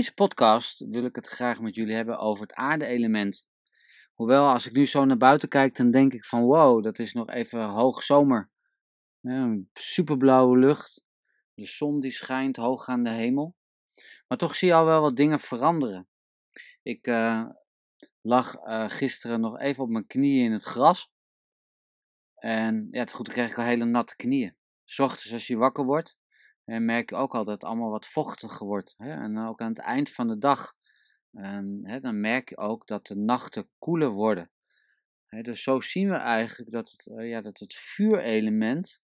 deze podcast wil ik het graag met jullie hebben over het aarde-element. Hoewel, als ik nu zo naar buiten kijk, dan denk ik van wow, dat is nog even hoog zomer. Superblauwe lucht, de zon die schijnt hoog aan de hemel. Maar toch zie je al wel wat dingen veranderen. Ik uh, lag uh, gisteren nog even op mijn knieën in het gras. En ja, goed, dan krijg ik al hele natte knieën. Ochtends als je wakker wordt, en merk je ook al dat het allemaal wat vochtiger wordt. Hè? En ook aan het eind van de dag, um, hè, dan merk je ook dat de nachten koeler worden. Dus zo zien we eigenlijk dat het, uh, ja, dat het vuurelement,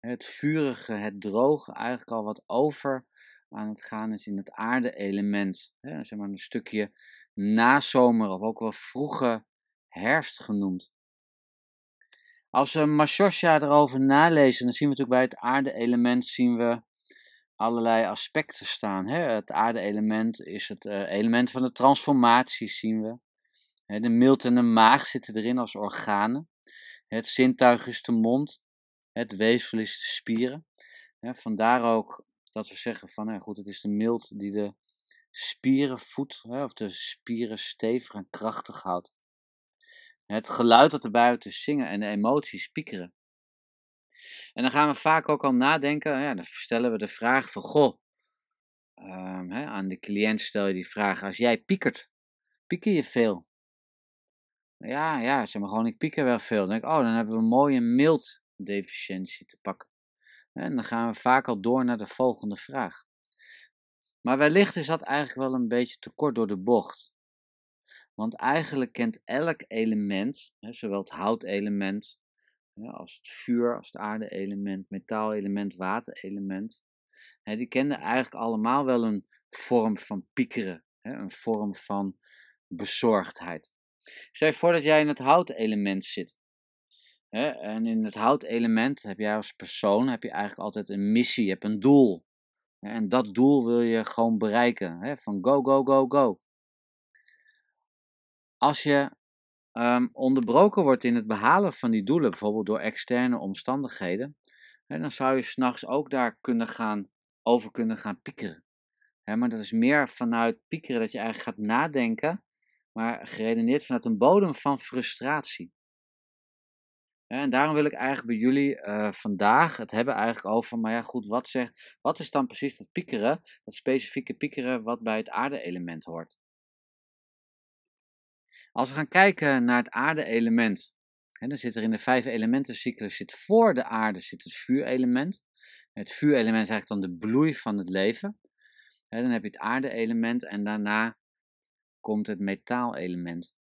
het vurige, het droge, eigenlijk al wat over aan het gaan is in het aarde-element. Zeg maar een stukje nazomer of ook wel vroege herfst genoemd. Als we Mashosha erover nalezen, dan zien we natuurlijk bij het aarde-element zien we allerlei aspecten staan. Hè? Het aarde-element is het uh, element van de transformatie, zien we. Hè, de milt en de maag zitten erin als organen. Het zintuig is de mond. Het weefsel is de spieren. Hè, vandaar ook dat we zeggen van, goed, het is de milt die de spieren voedt, of de spieren stevig en krachtig houdt. Het geluid dat erbij uit is zingen en de emoties piekeren. En dan gaan we vaak ook al nadenken, ja, dan stellen we de vraag van, goh, um, hè, aan de cliënt stel je die vraag, als jij piekert, pieker je veel? Ja, ja, zeg maar gewoon, ik pieker wel veel. Dan denk ik, oh, dan hebben we een mooie mild deficiëntie te pakken. En dan gaan we vaak al door naar de volgende vraag. Maar wellicht is dat eigenlijk wel een beetje te kort door de bocht. Want eigenlijk kent elk element, zowel het houtelement als het vuur, als het aarde-element, metaalelement, waterelement, die kenden eigenlijk allemaal wel een vorm van piekeren, een vorm van bezorgdheid. Stel je voor dat jij in het houtelement zit. En in het houtelement heb jij als persoon heb je eigenlijk altijd een missie, je hebt een doel. En dat doel wil je gewoon bereiken. Van go, go, go, go. Als je um, onderbroken wordt in het behalen van die doelen, bijvoorbeeld door externe omstandigheden, hè, dan zou je s'nachts ook daar kunnen gaan, over kunnen gaan piekeren. Hè, maar dat is meer vanuit piekeren dat je eigenlijk gaat nadenken, maar geredeneerd vanuit een bodem van frustratie. En daarom wil ik eigenlijk bij jullie uh, vandaag het hebben eigenlijk over, maar ja goed, wat, zegt, wat is dan precies dat piekeren, dat specifieke piekeren wat bij het aarde-element hoort? Als we gaan kijken naar het aarde-element, dan zit er in de vijf elementencyclus, zit voor de aarde zit het vuurelement. Het vuurelement is eigenlijk dan de bloei van het leven. dan heb je het aarde-element en daarna komt het metaalelement.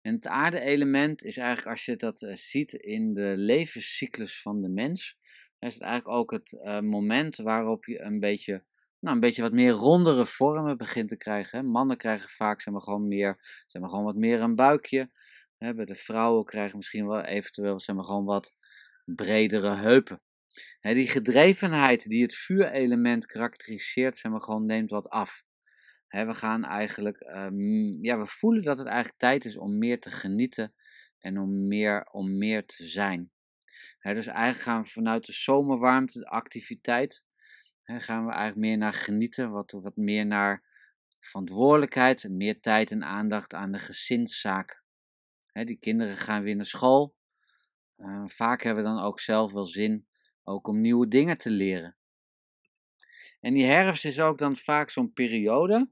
En het aarde-element is eigenlijk, als je dat eh, ziet in de levenscyclus van de mens, is het eigenlijk ook het uh, moment waarop je een beetje nou, een beetje wat meer rondere vormen begint te krijgen. Mannen krijgen vaak zeg maar, gewoon, meer, zeg maar, gewoon wat meer een buikje. De vrouwen krijgen misschien wel eventueel zeg maar, gewoon wat bredere heupen. Die gedrevenheid die het vuurelement karakteriseert, zeg maar, gewoon neemt wat af. We gaan eigenlijk, um, ja, we voelen dat het eigenlijk tijd is om meer te genieten en om meer, om meer te zijn. dus eigenlijk gaan we vanuit de zomerwarmte, de activiteit, gaan we eigenlijk meer naar genieten, wat, wat meer naar verantwoordelijkheid, meer tijd en aandacht aan de gezinszaak. die kinderen gaan weer naar school. Uh, vaak hebben we dan ook zelf wel zin ook om nieuwe dingen te leren. En die herfst is ook dan vaak zo'n periode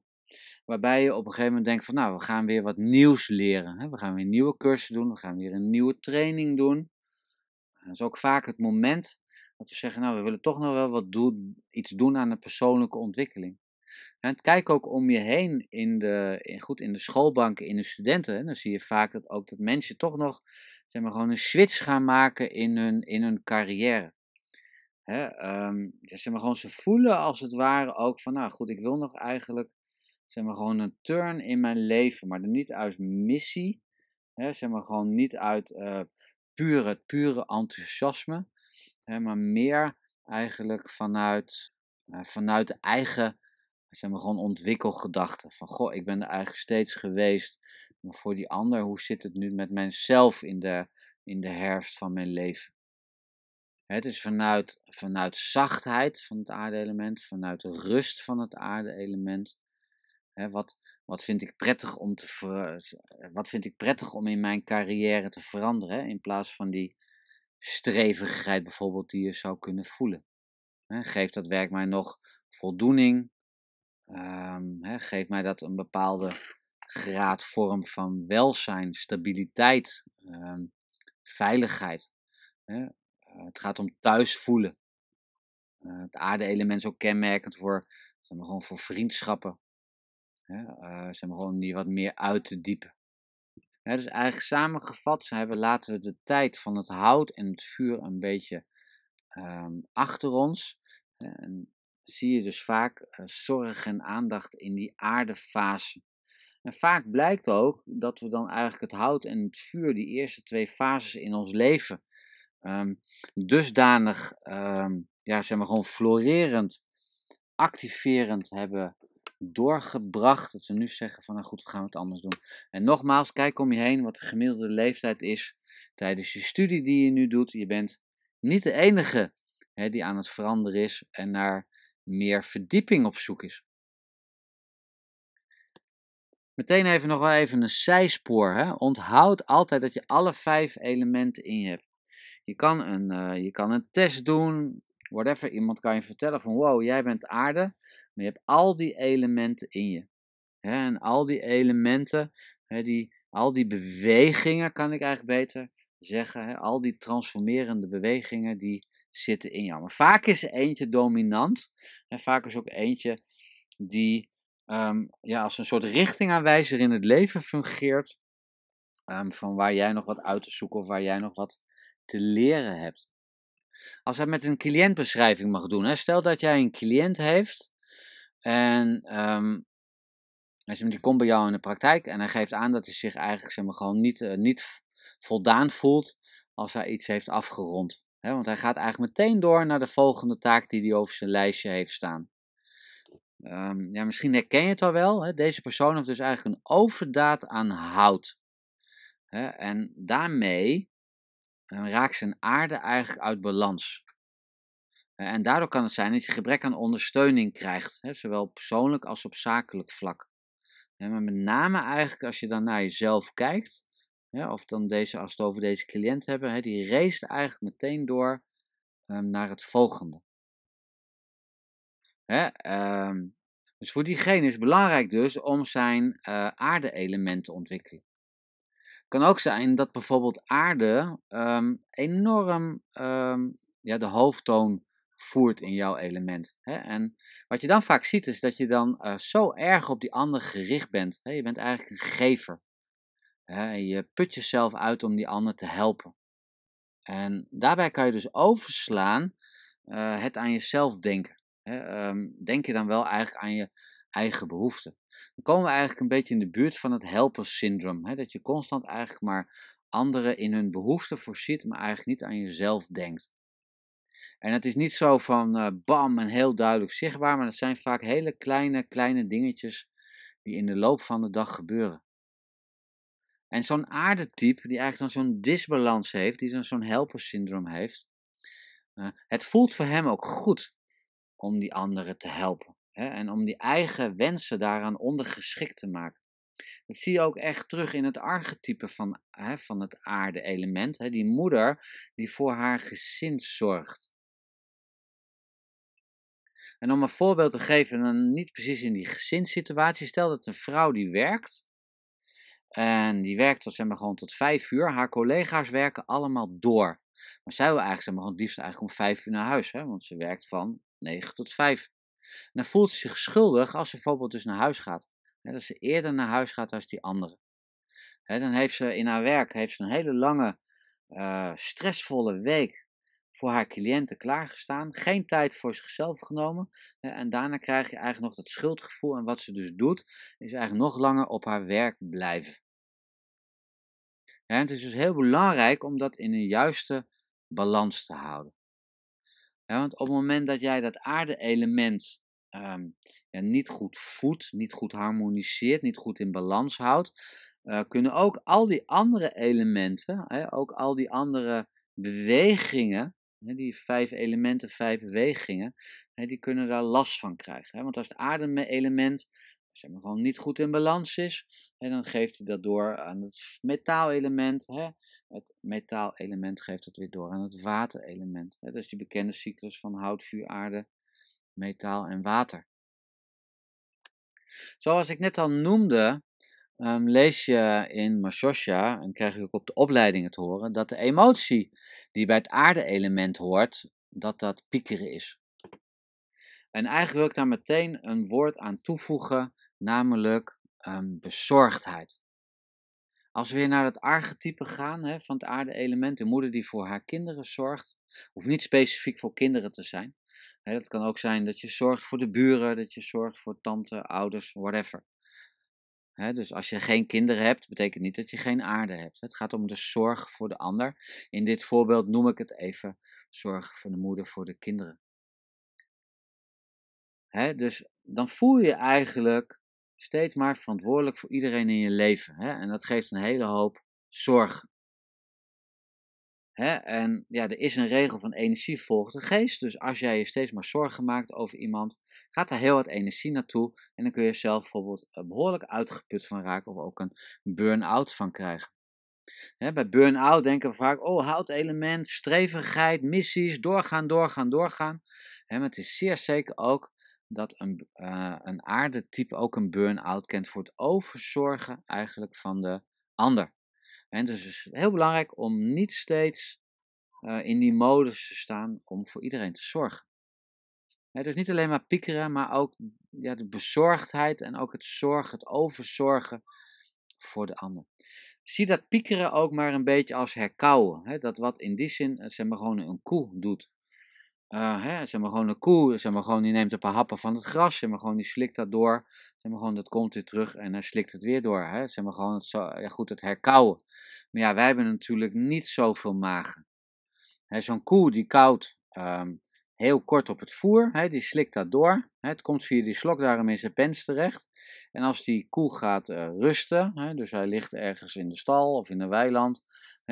waarbij je op een gegeven moment denkt van nou, we gaan weer wat nieuws leren. We gaan weer nieuwe cursussen doen, we gaan weer een nieuwe training doen. Dat is ook vaak het moment dat we zeggen, nou, we willen toch nog wel wat doen, iets doen aan de persoonlijke ontwikkeling. En kijk ook om je heen in de, in, goed, in de schoolbanken, in de studenten. dan zie je vaak dat ook dat mensen toch nog zeg maar, gewoon een switch gaan maken in hun, in hun carrière. Hè, um, zeg maar, gewoon ze voelen als het ware ook van, nou goed, ik wil nog eigenlijk zeg maar, gewoon een turn in mijn leven, maar dan niet uit missie. Hè, zeg maar, gewoon niet uit uh, pure, pure enthousiasme, hè, maar meer eigenlijk vanuit, uh, vanuit eigen zeg maar, gewoon ontwikkelgedachten. Van goh, ik ben er eigenlijk steeds geweest. Maar voor die ander, hoe zit het nu met mijzelf in de, in de herfst van mijn leven? Het is vanuit, vanuit zachtheid van het aarde-element, vanuit de rust van het aarde-element, wat, wat, vind ik prettig om te wat vind ik prettig om in mijn carrière te veranderen? In plaats van die strevigheid bijvoorbeeld die je zou kunnen voelen. Geeft dat werk mij nog voldoening? Hè, geeft mij dat een bepaalde graad vorm van welzijn, stabiliteit, um, veiligheid? Uh, het gaat om thuis voelen. Uh, het aarde-element is ook kenmerkend voor, zeg maar, gewoon voor vriendschappen. Uh, zeg maar, gewoon die wat meer uit te diepen. Dus eigenlijk samengevat hebben, laten we de tijd van het hout en het vuur een beetje um, achter ons. En zie je dus vaak uh, zorg en aandacht in die aardefase. En vaak blijkt ook dat we dan eigenlijk het hout en het vuur, die eerste twee fases in ons leven, um, dusdanig, um, ja, zeg maar gewoon florerend, activerend hebben doorgebracht. Dat we nu zeggen van, nou goed, we gaan het anders doen. En nogmaals, kijk om je heen wat de gemiddelde leeftijd is tijdens je studie die je nu doet. Je bent niet de enige hè, die aan het veranderen is en naar meer verdieping op zoek is. Meteen even nog wel even een zijspoor. Hè? Onthoud altijd dat je alle vijf elementen in je hebt. Je kan een, uh, je kan een test doen, whatever. Iemand kan je vertellen van wow, jij bent aarde, maar je hebt al die elementen in je. Hè? En al die elementen, hè, die, al die bewegingen kan ik eigenlijk beter zeggen, hè? al die transformerende bewegingen die zitten in jou. Maar vaak is er eentje dominant en vaak is ook eentje die um, ja, als een soort richtingaanwijzer in het leven fungeert. Um, van waar jij nog wat uit te zoeken of waar jij nog wat te leren hebt. Als hij met een cliëntbeschrijving mag doen. Hè, stel dat jij een cliënt heeft en um, die komt bij jou in de praktijk en hij geeft aan dat hij zich eigenlijk maar, gewoon niet, uh, niet voldaan voelt als hij iets heeft afgerond. Want hij gaat eigenlijk meteen door naar de volgende taak die hij over zijn lijstje heeft staan. Um, ja, misschien herken je het al wel. Deze persoon heeft dus eigenlijk een overdaad aan hout. Hè? En daarmee uh, raakt zijn aarde eigenlijk uit balans. Uh, en daardoor kan het zijn dat je gebrek aan ondersteuning krijgt, hè? zowel persoonlijk als op zakelijk vlak. maar met name eigenlijk als je dan naar jezelf kijkt, of dan deze, als we het over deze cliënt hebben, die race eigenlijk meteen door um, naar het volgende. Hè? Um, dus voor diegene is het belangrijk dus om zijn uh, aarde-element te ontwikkelen. Het kan ook zijn dat bijvoorbeeld aarde um, enorm ja, de hoofdtoon voert in jouw element. En wat je dan vaak ziet is dat je dan uh, zo erg op die ander gericht bent. Je bent eigenlijk een gever. Je put jezelf uit om die ander te helpen. En daarbij kan je dus overslaan uh, het aan jezelf denken. Um, denk je dan wel eigenlijk aan je eigen behoeften. Dan komen we eigenlijk een beetje in de buurt van het helpersyndroom. Dat je constant eigenlijk maar anderen in hun behoeften voorziet, maar eigenlijk niet aan jezelf denkt. En het is niet zo van uh, bam en heel duidelijk zichtbaar, maar het zijn vaak hele kleine, kleine dingetjes die in de loop van de dag gebeuren. En zo'n aardetype, die eigenlijk dan zo'n disbalans heeft, die dan zo'n helpersyndroom heeft, uh, het voelt voor hem ook goed om die anderen te helpen. Hè, en om die eigen wensen daaraan ondergeschikt te maken. Dat zie je ook echt terug in het archetype van, hè, van het aarde-element. Die moeder die voor haar gezin zorgt. En om een voorbeeld te geven, dan niet precies in die gezinssituatie. Stel dat een vrouw die werkt. En die werkt tot, zeg maar, gewoon tot vijf uur. Haar collega's werken allemaal door. Maar zij wil eigenlijk zeg maar, het liefst eigenlijk om vijf uur naar huis. Hè, want ze werkt van 9 tot 5. En dan voelt ze zich schuldig als ze bijvoorbeeld dus naar huis gaat. Hè, dat ze eerder naar huis gaat dan die andere. Hè, dan heeft ze in haar werk heeft ze een hele lange, uh, stressvolle week voor haar cliënten klaargestaan. Geen tijd voor zichzelf genomen. En daarna krijg je eigenlijk nog dat schuldgevoel. En wat ze dus doet, is eigenlijk nog langer op haar werk blijven. het is dus heel belangrijk om dat in een juiste balans te houden. Want op het moment dat jij dat aarde-element um, ja, niet goed voedt, niet goed harmoniseert, niet goed in balans houdt, uh, kunnen ook al die andere elementen, hè, ook al die andere bewegingen, die vijf elementen, vijf bewegingen, die kunnen daar last van krijgen. Want als het aarde-element zeg maar, gewoon niet goed in balans is, dan geeft hij dat door aan het metaalelement. Het metaalelement geeft dat weer door aan het waterelement. Hè? Dus die bekende cyclus van hout, vuur, aarde, metaal en water. Zoals ik net al noemde, um, lees je in Mashosha, en krijg je ook op de opleidingen te horen, dat de emotie die bij het aarde-element hoort, dat dat piekeren is. En eigenlijk wil ik daar meteen een woord aan toevoegen, namelijk um, bezorgdheid. Als we weer naar het archetype gaan van het aarde-element, de moeder die voor haar kinderen zorgt, hoeft niet specifiek voor kinderen te zijn. Hè, dat kan ook zijn dat je zorgt voor de buren, dat je zorgt voor tante, ouders, whatever. Dus als je geen kinderen hebt, betekent niet dat je geen aarde hebt. Het gaat om de zorg voor de ander. In dit voorbeeld noem ik het even zorg van de moeder voor de kinderen. Dus dan voel je eigenlijk steeds maar verantwoordelijk voor iedereen in je leven. En dat geeft een hele hoop zorgen. En ja, er is een regel van energie volgt de geest. Dus als jij je steeds maar zorgen maakt over iemand, gaat daar heel wat energie naartoe. En dan kun je zelf bijvoorbeeld eh, behoorlijk uitgeput van raken of ook een burn-out van krijgen. Bij burn-out denken we vaak, oh, houtelement, strevigheid, missies, doorgaan, doorgaan, doorgaan. Maar het is zeer zeker ook dat een, uh, een aardetype ook een burn-out kent voor het overzorgen eigenlijk van de ander. En dus het is heel belangrijk om niet steeds uh, in die modus te staan om voor iedereen te zorgen. He, dus niet alleen maar piekeren, maar ook ja, de bezorgdheid en ook het zorgen, het overzorgen voor de ander. Zie dat piekeren ook maar een beetje als herkauwen. dat wat in die zin, zeg maar, gewoon een koe doet. Uh, hè, zeg maar gewoon een koe, zeg maar gewoon die neemt een paar happen van het gras, zeg maar gewoon die slikt dat door, zeg maar gewoon dat komt weer terug en hij slikt het weer door, hè, zeg maar gewoon het, zo, ja goed, het herkauwen. Maar ja, wij hebben natuurlijk niet zoveel magen. Zo'n koe die koudt um, heel kort op het voer, hè, die slikt dat door, hè, het komt via die slokdarm in zijn pens terecht. En als die koe gaat uh, rusten, hè, dus hij ligt ergens in de stal of in een weiland,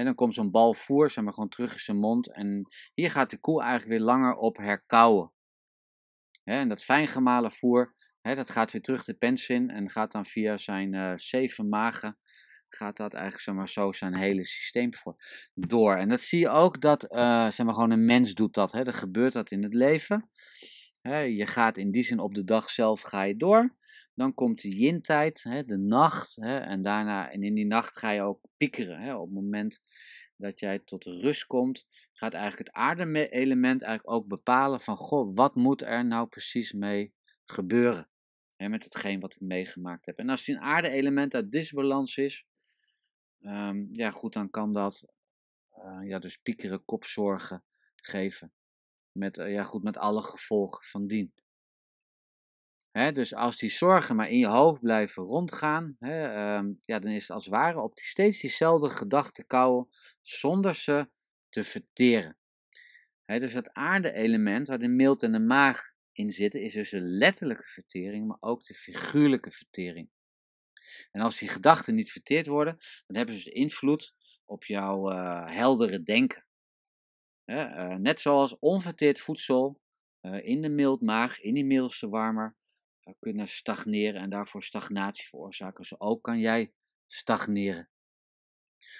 dan komt zo'n bal voer, zeg maar, gewoon terug in zijn mond. En hier gaat de koe eigenlijk weer langer op herkauwen. en dat fijn gemalen voer, dat gaat weer terug de pens in en gaat dan via zijn uh, zeven magen, gaat dat eigenlijk zeg maar, zo zijn hele systeem door. En dat zie je ook dat, uh, zeg maar, gewoon een mens doet dat. Hè. Er gebeurt dat in het leven. je gaat in die zin op de dag zelf ga je door. Dan komt de yin-tijd, de nacht. Hè, en daarna, en in die nacht ga je ook piekeren. Hè, op het moment dat jij tot rust komt, gaat eigenlijk het aarde-element eigenlijk ook bepalen van, goh, wat moet er nou precies mee gebeuren? Hè, met hetgeen wat ik meegemaakt heb. En als die een aarde-element uit disbalans is, um, ja goed, dan kan dat uh, ja, dus piekeren, kopzorgen geven. Met, uh, ja goed, met alle gevolgen van dien dus als die zorgen maar in je hoofd blijven rondgaan, ehm, ja, dan is het als het ware op die, steeds diezelfde gedachten kouwen zonder ze te verteren. dus het aarde-element waar de mild en de maag in zitten, is dus de letterlijke vertering, maar ook de figuurlijke vertering. En als die gedachten niet verteerd worden, dan hebben ze dus invloed op jouw uh, heldere denken. Uh, net zoals onverteerd voedsel uh, in de mildmaag, in die middelste warmer, kunnen stagneren en daarvoor stagnatie veroorzaken. Zo ook kan jij stagneren.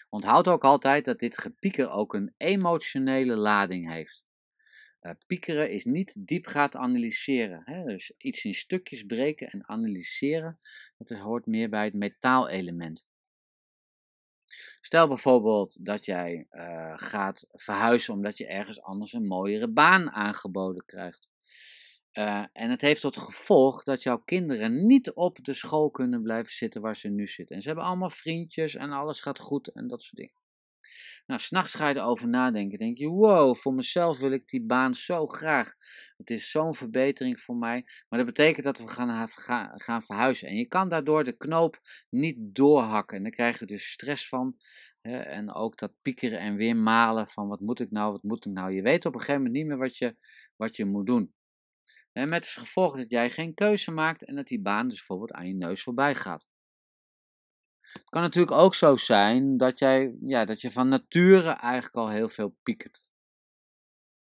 Onthoud ook altijd dat dit gepieker ook een emotionele lading heeft. Uh, piekeren is niet diep gaat analyseren. Hè? Dus iets in stukjes breken en analyseren, dat hoort meer bij het metaalelement. Stel bijvoorbeeld dat jij uh, gaat verhuizen omdat je ergens anders een mooiere baan aangeboden krijgt. Uh, en het heeft tot gevolg dat jouw kinderen niet op de school kunnen blijven zitten waar ze nu zitten. En ze hebben allemaal vriendjes en alles gaat goed en dat soort dingen. Nou, s'nachts ga je erover nadenken. Denk je, wow, voor mezelf wil ik die baan zo graag. Het is zo'n verbetering voor mij. Maar dat betekent dat we gaan, gaan, verhuizen. En je kan daardoor de knoop niet doorhakken. En dan krijg je dus stress van. Hè, en ook dat piekeren en weer malen van wat moet ik nou, wat moet ik nou. Je weet op een gegeven moment niet meer wat je, wat je moet doen. En met als gevolg dat jij geen keuze maakt en dat die baan dus bijvoorbeeld aan je neus voorbij gaat. Het kan natuurlijk ook zo zijn dat, jij, ja, dat je van nature eigenlijk al heel veel piekert.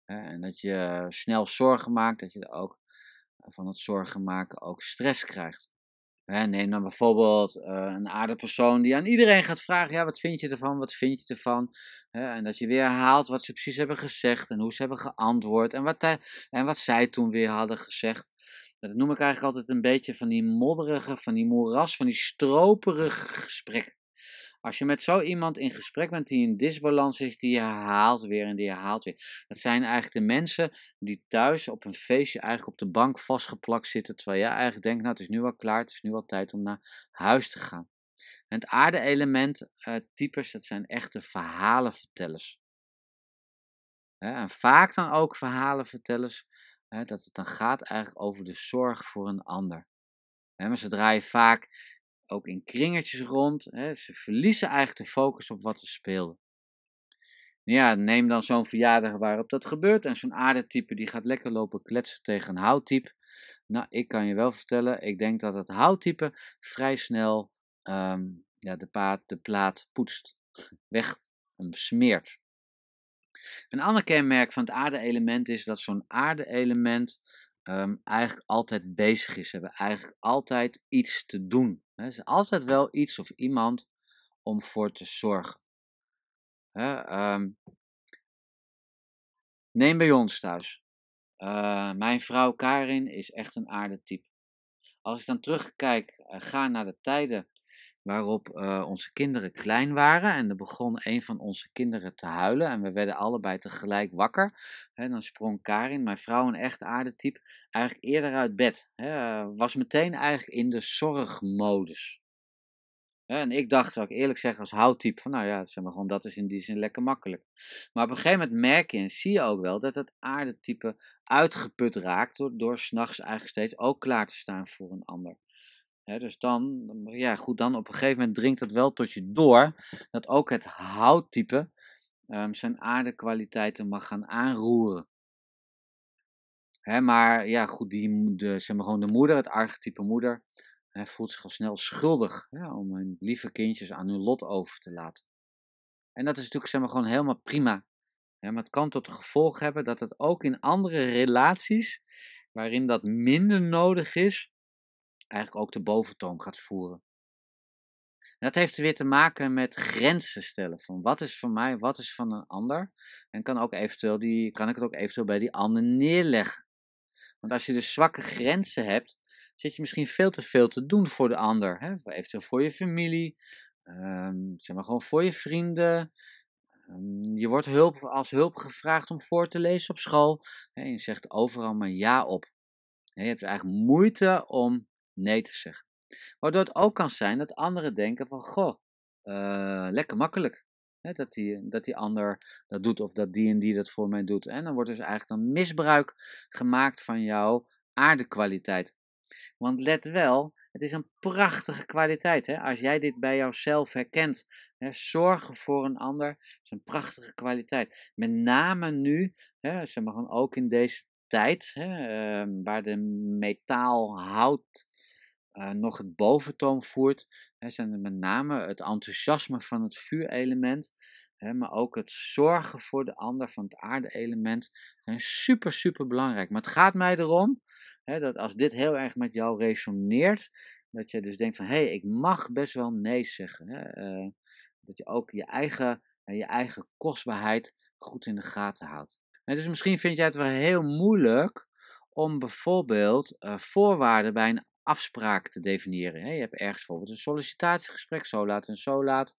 En dat je snel zorgen maakt, dat je ook van het zorgen maken ook stress krijgt. Neem dan bijvoorbeeld uh, een aardepersoon die aan iedereen gaat vragen: ja, wat vind je ervan? Wat vind je ervan? En dat je weer herhaalt wat ze precies hebben gezegd en hoe ze hebben geantwoord en wat, en wat zij toen weer hadden gezegd. Dat noem ik eigenlijk altijd een beetje van die modderige, van die moeras, van die stroperige gesprekken. Als je met zo iemand in gesprek bent die in disbalans is, die herhaalt weer en die herhaalt weer. Dat zijn eigenlijk de mensen die thuis op een feestje eigenlijk op de bank vastgeplakt zitten, terwijl jij eigenlijk denkt, nou het is nu al klaar, het is nu al tijd om naar huis te gaan. En het aarde-element uh, types, dat zijn echte verhalenvertellers. en vaak dan ook verhalenvertellers, hè, dat het dan gaat eigenlijk over de zorg voor een ander. Hè, maar ze draaien vaak ook in kringetjes rond. Hè. Ze verliezen eigenlijk de focus op wat er speelde. Ja, neem dan zo'n verjaardag waarop dat gebeurt en zo'n aardetype die gaat lekker lopen kletsen tegen een houttype. Nou, ik kan je wel vertellen, ik denk dat het houttype vrij snel ehm, ja, de, de plaat poetst, weg smeert. Een ander kenmerk van het aarde-element is dat zo'n aarde-element um, eigenlijk altijd bezig is. Ze hebben eigenlijk altijd iets te doen. Er is altijd wel iets of iemand om voor te zorgen. Um, neem bij ons thuis. Uh, mijn vrouw Karin is echt een aardetype. Als ik dan terugkijk, uh, ga naar de tijden waarop uh, onze kinderen klein waren. En er begon een van onze kinderen te huilen. En we werden allebei tegelijk wakker. En dan sprong Karin, mijn vrouw, een echt aardetype, eigenlijk eerder uit bed. Was meteen eigenlijk in de zorgmodus. En ik dacht, zou ik eerlijk zeggen, als houttype, van nou ja, zeg maar gewoon, dat is in die zin lekker makkelijk. Maar op een gegeven moment merk je en zie je ook wel dat het aardetype uitgeput raakt door, door s'nachts eigenlijk steeds ook klaar te staan voor een ander dus dan, ja goed, dan op een gegeven moment dringt het wel tot je door dat ook het houttype um, zijn aardekwaliteiten mag gaan aanroeren. maar ja, goed, die, de, zeg maar gewoon de moeder, het archetype moeder, voelt zich al snel schuldig om hun lieve kindjes aan hun lot over te laten. En dat is natuurlijk zeg maar, gewoon helemaal prima. maar het kan tot gevolg hebben dat het ook in andere relaties, waarin dat minder nodig is, eigenlijk ook de boventoon gaat voeren. En dat heeft weer te maken met grenzen stellen. Van wat is van mij, wat is van een ander. En kan, ook eventueel die, kan ik het ook eventueel bij die ander neerleggen. Want als je dus zwakke grenzen hebt, zit je misschien veel te veel te doen voor de ander. Hè? Eventueel voor je familie, um, zeg maar gewoon voor je vrienden. Um, je wordt hulp, als hulp gevraagd om voor te lezen op school. Je zegt overal maar ja op. Je hebt eigenlijk moeite om nee te zeggen. Waardoor het ook kan zijn dat anderen denken van, goh, uh, lekker makkelijk. dat, die, dat die ander dat doet of dat die en die dat voor mij doet. En dan wordt dus eigenlijk dan misbruik gemaakt van jouw aardekwaliteit. Want let wel, het is een prachtige kwaliteit. Hè? Als jij dit bij jouzelf herkent, hè, zorgen voor een ander is een prachtige kwaliteit. Met name nu, hè, zeg maar ook in deze tijd, hè, uh, waar de metaal, hout, uh, nog het boventoon voert, hè, zijn met name het enthousiasme van het vuurelement, hè, maar ook het zorgen voor de ander van het aarde-element, zijn super, super belangrijk. Maar het gaat mij erom hè, dat als dit heel erg met jou resoneert, dat je dus denkt van, hé, hey, ik mag best wel nee zeggen. Hè, uh, dat je ook je eigen, je eigen kostbaarheid goed in de gaten houdt. Dus misschien vind jij het wel heel moeilijk om bijvoorbeeld uh, voorwaarden bij een afspraak te definiëren. Je hebt ergens bijvoorbeeld een sollicitatiegesprek, zo laat en zo laat,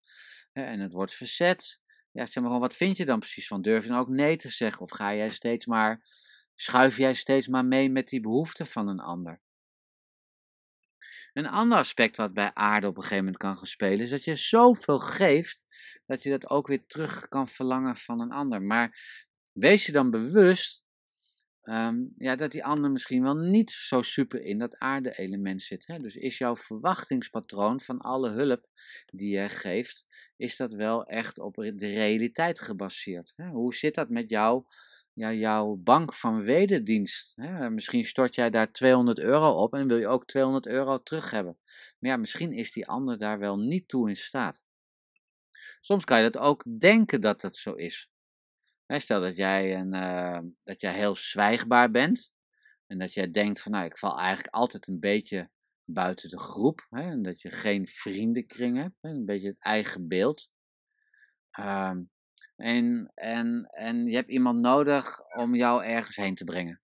en het wordt verzet. Ja, zeg maar gewoon, wat vind je dan precies van? Durf je dan ook nee te zeggen? Of ga jij steeds maar, schuif jij steeds maar mee met die behoeften van een ander? Een ander aspect wat bij aarde op een gegeven moment kan gaan spelen, is dat je zoveel geeft, dat je dat ook weer terug kan verlangen van een ander. Maar wees je dan bewust Um, ja, dat die ander misschien wel niet zo super in dat aarde-element zit. Hè? Dus is jouw verwachtingspatroon van alle hulp die je geeft, is dat wel echt op de realiteit gebaseerd? Hè? Hoe zit dat met jou, ja, jouw bank van wederdienst? Hè? Misschien stort jij daar 200 euro op en wil je ook 200 euro terug hebben. Maar ja, misschien is die ander daar wel niet toe in staat. Soms kan je dat ook denken dat dat zo is. Stel dat jij, een, uh, dat jij heel zwijgbaar bent en dat jij denkt van nou ik val eigenlijk altijd een beetje buiten de groep. Hè, en dat je geen vriendenkring hebt. Een beetje het eigen beeld. Ehm, en, en, en je hebt iemand nodig om jou ergens heen te brengen.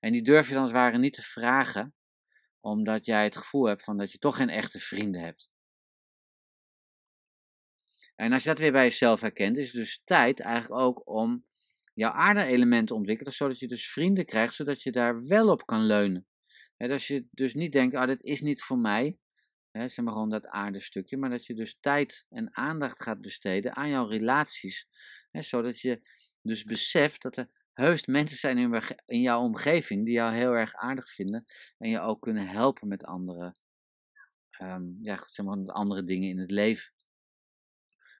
En die durf je dan als het ware niet te vragen, omdat jij het gevoel hebt van dat je toch geen echte vrienden hebt. En als je dat weer bij jezelf herkent, is het dus tijd eigenlijk ook om jouw aarde-element te ontwikkelen, zodat je dus vrienden krijgt, zodat je daar wel op kan leunen. He, als je dus niet denkt, ah, dit is niet voor mij, hè, zeg maar gewoon dat aardestukje, maar dat je dus tijd en aandacht gaat besteden aan jouw relaties, zodat je dus beseft dat er heus mensen zijn in, jouw omgeving die jou heel erg aardig vinden en je ook kunnen helpen met andere, um, ja, zeg maar, met andere dingen in het leven.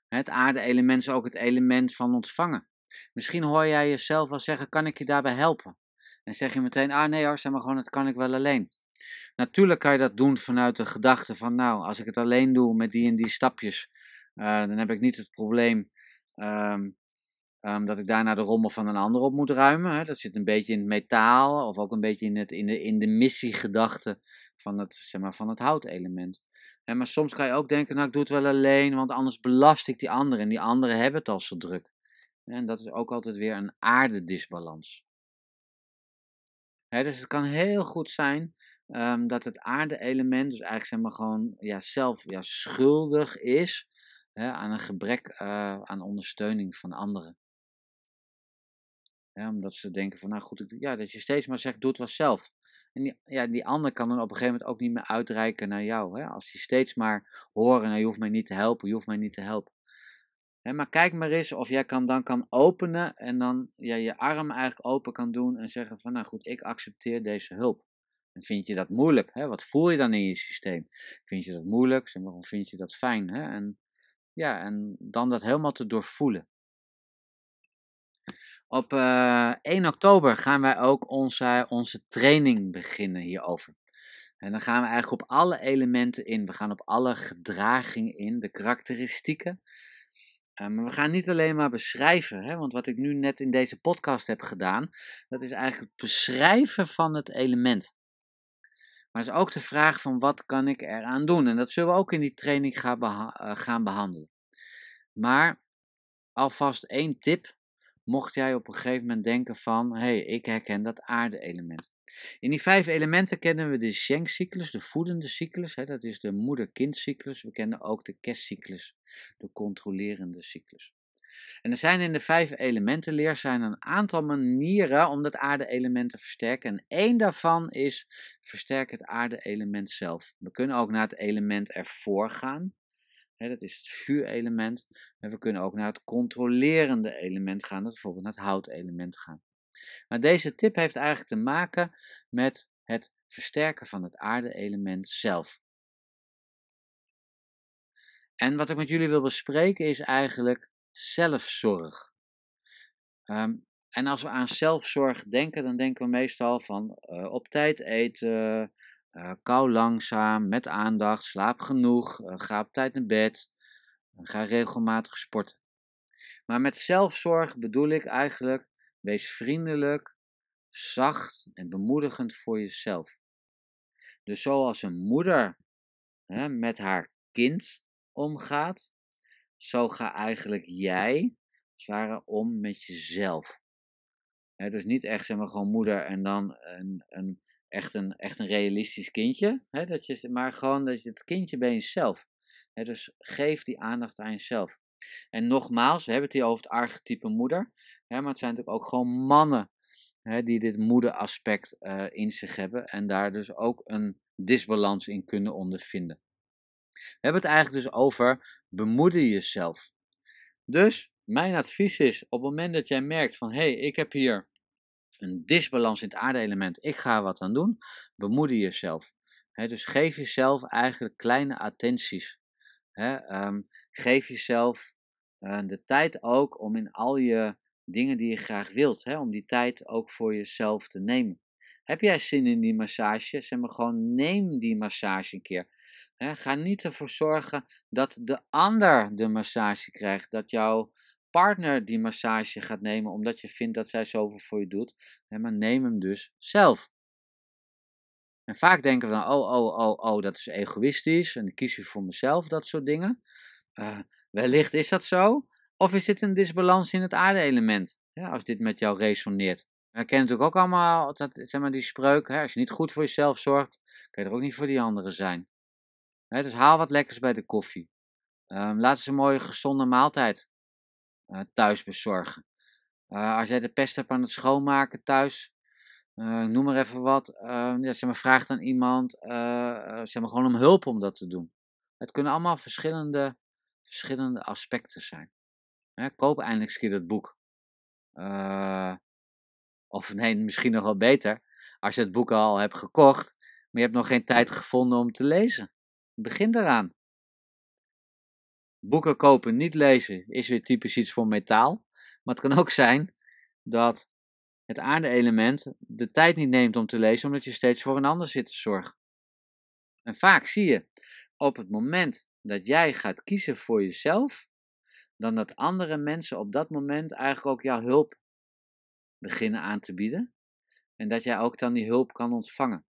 Het aarde-element is ook het element van ontvangen. Misschien hoor jij jezelf wel zeggen, kan ik je daarbij helpen? En zeg je meteen, ah nee hoor, zeg maar gewoon, dat kan ik wel alleen. Natuurlijk kan je dat doen vanuit de gedachte van, nou, als ik het alleen doe met die en die stapjes, uh, dan heb ik niet het probleem um, um, dat ik daarna de rommel van een ander op moet ruimen. Hè. Dat zit een beetje in het metaal, of ook een beetje in, het, in, de, in de missiegedachte van het, zeg maar, van het houtelement. En maar soms kan je ook denken, nou ik doe het wel alleen, want anders belast ik die anderen. En die anderen hebben het al zo druk. En dat is ook altijd weer een aardedisbalans. dus het kan heel goed zijn um, dat het aarde-element, dus eigenlijk zeg maar gewoon ja, zelf ja, schuldig is aan een gebrek uh, aan ondersteuning van anderen. omdat ze denken van, nou goed, ja, dat je steeds maar zegt, doe het wel zelf. En die, ander kan dan op een gegeven moment ook niet meer uitreiken naar jou. Hè? Als die steeds maar horen, nou, je hoeft mij niet te helpen, je hoeft mij niet te helpen. Hè, maar kijk maar eens of jij kan, dan kan openen en dan ja, je arm eigenlijk open kan doen en zeggen van, nou goed, ik accepteer deze hulp. En vind je dat moeilijk? Hè? Wat voel je dan in je systeem? Vind je dat moeilijk? Zeg maar, vind je dat fijn? Hè? En, ja, en dan dat helemaal te doorvoelen. Op uh, eh, 1 oktober gaan wij ook onze, onze training beginnen hierover. En dan gaan we eigenlijk op alle elementen in. We gaan op alle gedragingen in, de karakteristieken. Maar we gaan niet alleen maar beschrijven, hè, want wat ik nu net in deze podcast heb gedaan, dat is eigenlijk het beschrijven van het element. Maar is ook de vraag van wat kan ik eraan doen? En dat zullen we ook in die training gaan, uh, gaan behandelen. Maar alvast één tip mocht jij op een gegeven moment denken van, hé, hey, ik herken dat aarde-element. In die vijf elementen kennen we de Schenk-cyclus, de voedende cyclus, hè, dat is de moeder-kind-cyclus. We kennen ook de kerstcyclus, de controlerende cyclus. En er zijn in de vijf elementenleer zijn een aantal manieren om dat aarde-element te versterken. En één daarvan is versterk het aarde-element zelf. We kunnen ook naar het element ervoor gaan dat is het vuurelement. En we kunnen ook naar het controlerende element gaan, dat bijvoorbeeld naar het houtelement gaan. Maar deze tip heeft eigenlijk te maken met het versterken van het aarde-element zelf. En wat ik met jullie wil bespreken is eigenlijk zelfzorg. Ehm, en als we aan zelfzorg denken, dan denken we meestal van uh, op tijd eten, uh, kou langzaam, met aandacht, slaap genoeg, uh, ga op tijd naar bed, ga regelmatig sporten. Maar met zelfzorg bedoel ik eigenlijk, wees vriendelijk, zacht en bemoedigend voor jezelf. Dus zoals een moeder met haar kind omgaat, zo ga eigenlijk jij, als om met jezelf. dus niet echt zeg maar gewoon moeder en dan een, een echt een, echt een realistisch kindje. Hè, dat je, maar gewoon dat je het kindje bij jezelf. Hè, dus geef die aandacht aan jezelf. En nogmaals, we hebben het hier over het archetype moeder. Hè, maar het zijn natuurlijk ook gewoon mannen hè, die dit moederaspect uh, in zich hebben. En daar dus ook een disbalans in kunnen ondervinden. We hebben het eigenlijk dus over bemoeder jezelf. Dus mijn advies is, op het moment dat jij merkt van, hé, hey, ik heb hier een disbalans in het aardeelement. Ik ga wat aan doen. Bemoedig jezelf. dus geef jezelf eigenlijk kleine attenties. Ehm, geef jezelf uh, de tijd ook om in al je dingen die je graag wilt, om die tijd ook voor jezelf te nemen. Heb jij zin in die massage? Zeg maar gewoon, neem die massage een keer. ga niet ervoor zorgen dat de ander de massage krijgt, dat jouw partner die massage gaat nemen omdat je vindt dat zij zoveel voor je doet. maar neem hem dus zelf. En vaak denken we dan, oh, oh, oh, oh, dat is egoïstisch en ik kies je voor mezelf, dat soort dingen. Uh, wellicht is dat zo. Of is dit een disbalans in het aarde-element? Ja, als dit met jou resoneert. We kennen natuurlijk ook allemaal dat, zeg maar, die spreuk, hè, als je niet goed voor jezelf zorgt, kan je er ook niet voor die anderen zijn. Hè, dus haal wat lekkers bij de koffie. Um, laat eens een mooie gezonde maaltijd thuis bezorgen. Uh, als jij de pest hebt aan het schoonmaken thuis, uh, noem maar even wat, ja, zeg maar, vraag dan iemand zeg maar, gewoon om hulp om dat te doen. Het kunnen allemaal verschillende, verschillende aspecten zijn. Hè, koop eindelijk eens keer dat boek. of nee, misschien nog wel beter, als je het boek al hebt gekocht, maar je hebt nog geen tijd gevonden om te lezen. Begin eraan. Boeken kopen, niet lezen, is weer typisch iets voor metaal. Maar het kan ook zijn dat het aarde-element de tijd niet neemt om te lezen, omdat je steeds voor een ander zit te zorgen. En vaak zie je op het moment dat jij gaat kiezen voor jezelf, dan dat andere mensen op dat moment eigenlijk ook jouw hulp beginnen aan te bieden. En dat jij ook dan die hulp kan ontvangen.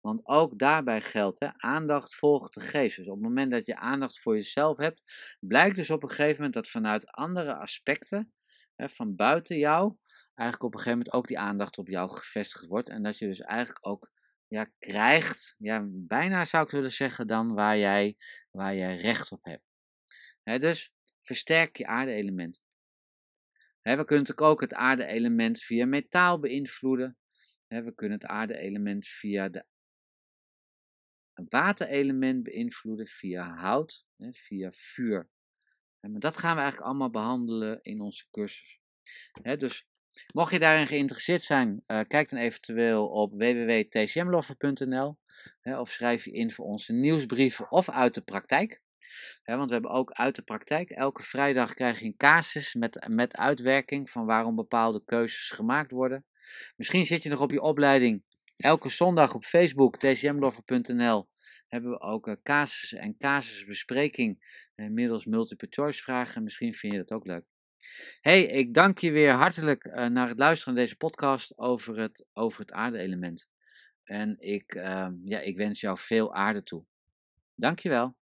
Want ook daarbij geldt, hè, aandacht volgt de geest. Dus op het moment dat je aandacht voor jezelf hebt, blijkt dus op een gegeven moment dat vanuit andere aspecten, hè, van buiten jou, eigenlijk op een gegeven moment ook die aandacht op jou gevestigd wordt. En dat je dus eigenlijk ook ja, krijgt, ja, bijna zou ik willen zeggen, dan waar jij, waar jij recht op hebt. Hè, dus versterk je aarde-element. we kunnen ook het aarde-element via metaal beïnvloeden. we kunnen het aarde-element via de waterelement beïnvloeden via hout, via vuur. maar dat gaan we eigenlijk allemaal behandelen in onze cursus. Dus mocht je daarin geïnteresseerd zijn, uh, kijk dan eventueel op www.tcmloffer.nl of schrijf je in voor onze nieuwsbrieven of uit de praktijk. want we hebben ook uit de praktijk. Elke vrijdag krijg je een casus met, met uitwerking van waarom bepaalde keuzes gemaakt worden. Misschien zit je nog op je opleiding Elke zondag op Facebook, tcmlover.nl, hebben we ook uh, casussen en casusbespreking uh, middels multiple choice vragen. Misschien vind je dat ook leuk. Hey, ik dank je weer hartelijk uh, naar het luisteren naar deze podcast over het, over het aarde-element. En ik, ehm, ja, ik wens jou veel aarde toe. Dankjewel.